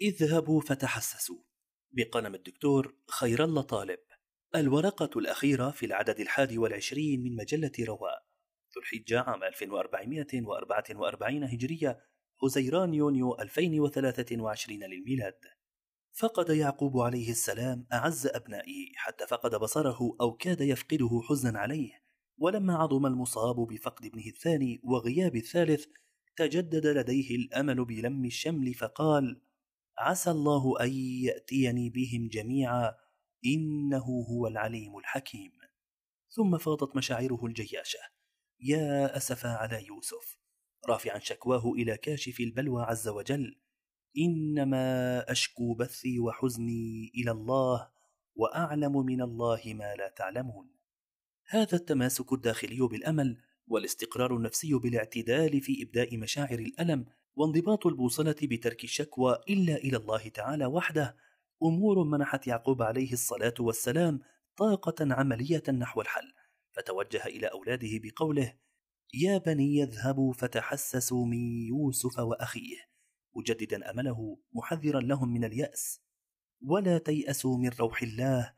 اذهبوا فتحسسوا. بقلم الدكتور خير الله طالب. الورقة الأخيرة في العدد الحادي والعشرين من مجلة رواء. ذو الحجة عام 1444 هجرية حزيران يونيو 2023 للميلاد. فقد يعقوب عليه السلام أعز أبنائه حتى فقد بصره أو كاد يفقده حزنا عليه. ولما عظم المصاب بفقد ابنه الثاني وغياب الثالث تجدد لديه الأمل بلم الشمل فقال عسى الله أن يأتيني بهم جميعا إنه هو العليم الحكيم. ثم فاضت مشاعره الجياشة. يا أسفا على يوسف. رافعا شكواه إلى كاشف البلوى عز وجل. إنما أشكو بثي وحزني إلى الله وأعلم من الله ما لا تعلمون. هذا التماسك الداخلي بالأمل والاستقرار النفسي بالاعتدال في إبداء مشاعر الألم وانضباط البوصلة بترك الشكوى إلا إلى الله تعالى وحده. أمور منحت يعقوب عليه الصلاة والسلام طاقة عملية نحو الحل. فتوجه إلى أولاده بقوله يا بني اذهبوا فتحسسوا من يوسف وأخيه. مجددا أمله محذرا لهم من اليأس ولا تيأسوا من روح الله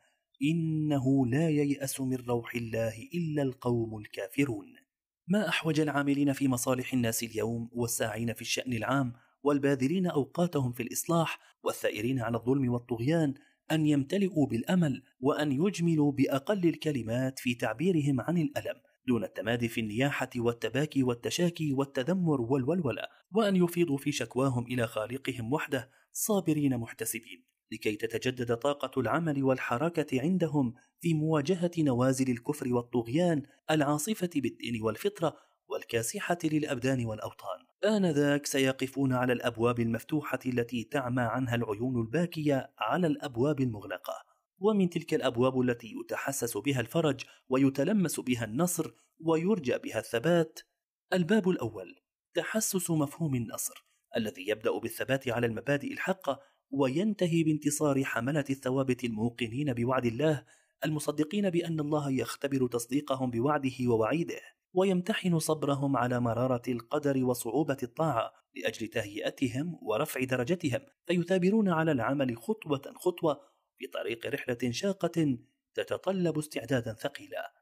إنه لا ييأس من روح الله إلا القوم الكافرون. ما أحوج العاملين في مصالح الناس اليوم والساعين في الشأن العام والباذلين أوقاتهم في الإصلاح والثائرين على الظلم والطغيان أن يمتلئوا بالأمل وأن يجملوا بأقل الكلمات في تعبيرهم عن الألم دون التمادي في النياحة والتباكي والتشاكي والتذمر والولولة وأن يفيضوا في شكواهم إلى خالقهم وحده صابرين محتسبين لكي تتجدد طاقة العمل والحركة عندهم في مواجهة نوازل الكفر والطغيان العاصفة بالدين والفطرة والكاسحة للأبدان والأوطان. آنذاك سيقفون على الأبواب المفتوحة التي تعمى عنها العيون الباكية على الأبواب المغلقة. ومن تلك الأبواب التي يتحسس بها الفرج ويتلمس بها النصر ويرجى بها الثبات الباب الأول تحسس مفهوم النصر الذي يبدأ بالثبات على المبادئ الحقة وينتهي بانتصار حملة الثوابت الموقنين بوعد الله المصدقين بأن الله يختبر تصديقهم بوعده ووعيده ويمتحن صبرهم على مرارة القدر وصعوبة الطاعة لأجل تهيئتهم ورفع درجتهم فيثابرون على العمل خطوة خطوة في طريق رحلة شاقة تتطلب استعدادا ثقيلا.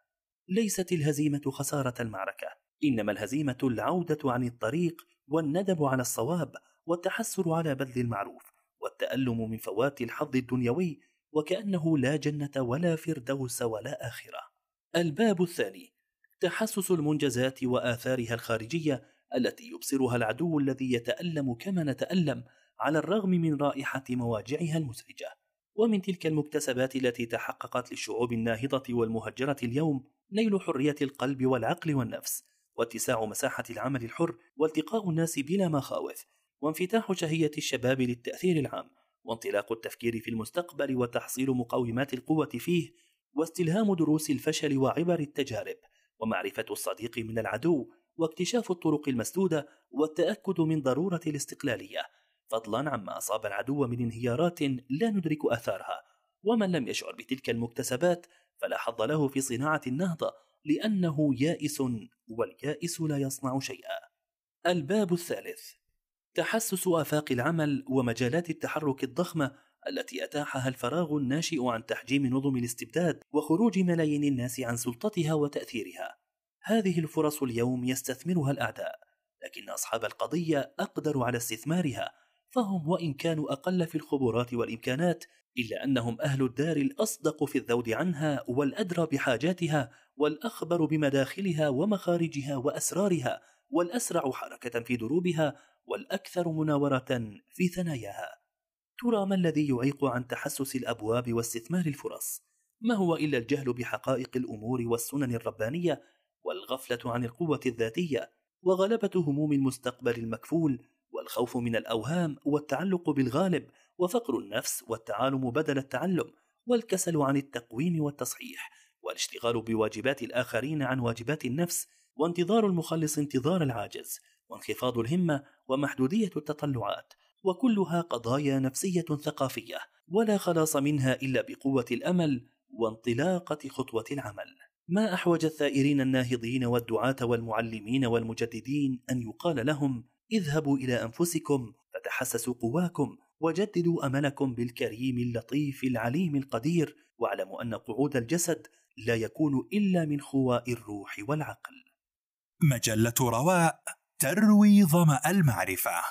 ليست الهزيمة خسارة المعركة إنما الهزيمة العودة عن الطريق والندب على الصواب والتحسر على بذل المعروف. والتألم من فوات الحظ الدنيوي وكأنه لا جنة ولا فردوس ولا آخرة. الباب الثاني تحسس المنجزات وآثارها الخارجية التي يبصرها العدو الذي يتألم كما نتألم على الرغم من رائحة مواجعها المزعجة. ومن تلك المكتسبات التي تحققت للشعوب الناهضة والمهجرة اليوم نيل حرية القلب والعقل والنفس واتساع مساحة العمل الحر والتقاء الناس بلا مخاوف وانفتاح شهية الشباب للتأثير العام وانطلاق التفكير في المستقبل وتحصيل مقومات القوة فيه واستلهام دروس الفشل وعبر التجارب ومعرفة الصديق من العدو واكتشاف الطرق المسدودة والتأكد من ضرورة الاستقلالية. فضلا عما أصاب العدو من انهيارات لا ندرك آثارها ومن لم يشعر بتلك المكتسبات فلا حظ له في صناعة النهضة لأنه يائس واليائس لا يصنع شيئا. الباب الثالث. تحسس آفاق العمل ومجالات التحرك الضخمة التي أتاحها الفراغ الناشئ عن تحجيم نظم الاستبداد وخروج ملايين الناس عن سلطتها وتأثيرها. هذه الفرص اليوم يستثمرها الأعداء لكن أصحاب القضية أقدروا على استثمارها فهم وإن كانوا أقل في الخبرات والإمكانات إلا أنهم أهل الدار الأصدق في الذود عنها والأدرى بحاجاتها والأخبر بمداخلها ومخارجها وأسرارها والأسرع حركة في دروبها والأكثر مناورة في ثناياها ترى ما الذي يعيق عن تحسس الأبواب واستثمار الفرص؟ ما هو إلا الجهل بحقائق الأمور والسنن الربانية والغفلة عن القوة الذاتية وغلبة هموم المستقبل المكفول والخوف من الأوهام والتعلق بالغالب وفقر النفس والتعالم بدل التعلم والكسل عن التقويم والتصحيح والاشتغال بواجبات الآخرين عن واجبات النفس وانتظار المخلص انتظار العاجز وانخفاض الهمة ومحدودية التطلعات وكلها قضايا نفسية ثقافية ولا خلاص منها إلا بقوة الأمل وانطلاقة خطوة العمل. ما أحوج الثائرين الناهضين والدعاة والمعلمين والمجددين أن يقال لهم اذهبوا إلى أنفسكم فتحسسوا قواكم وجددوا أملكم بالكريم اللطيف العليم القدير واعلموا أن قعود الجسد لا يكون إلا من خواء الروح والعقل. مجلة رواء تروي ظما المعرفة.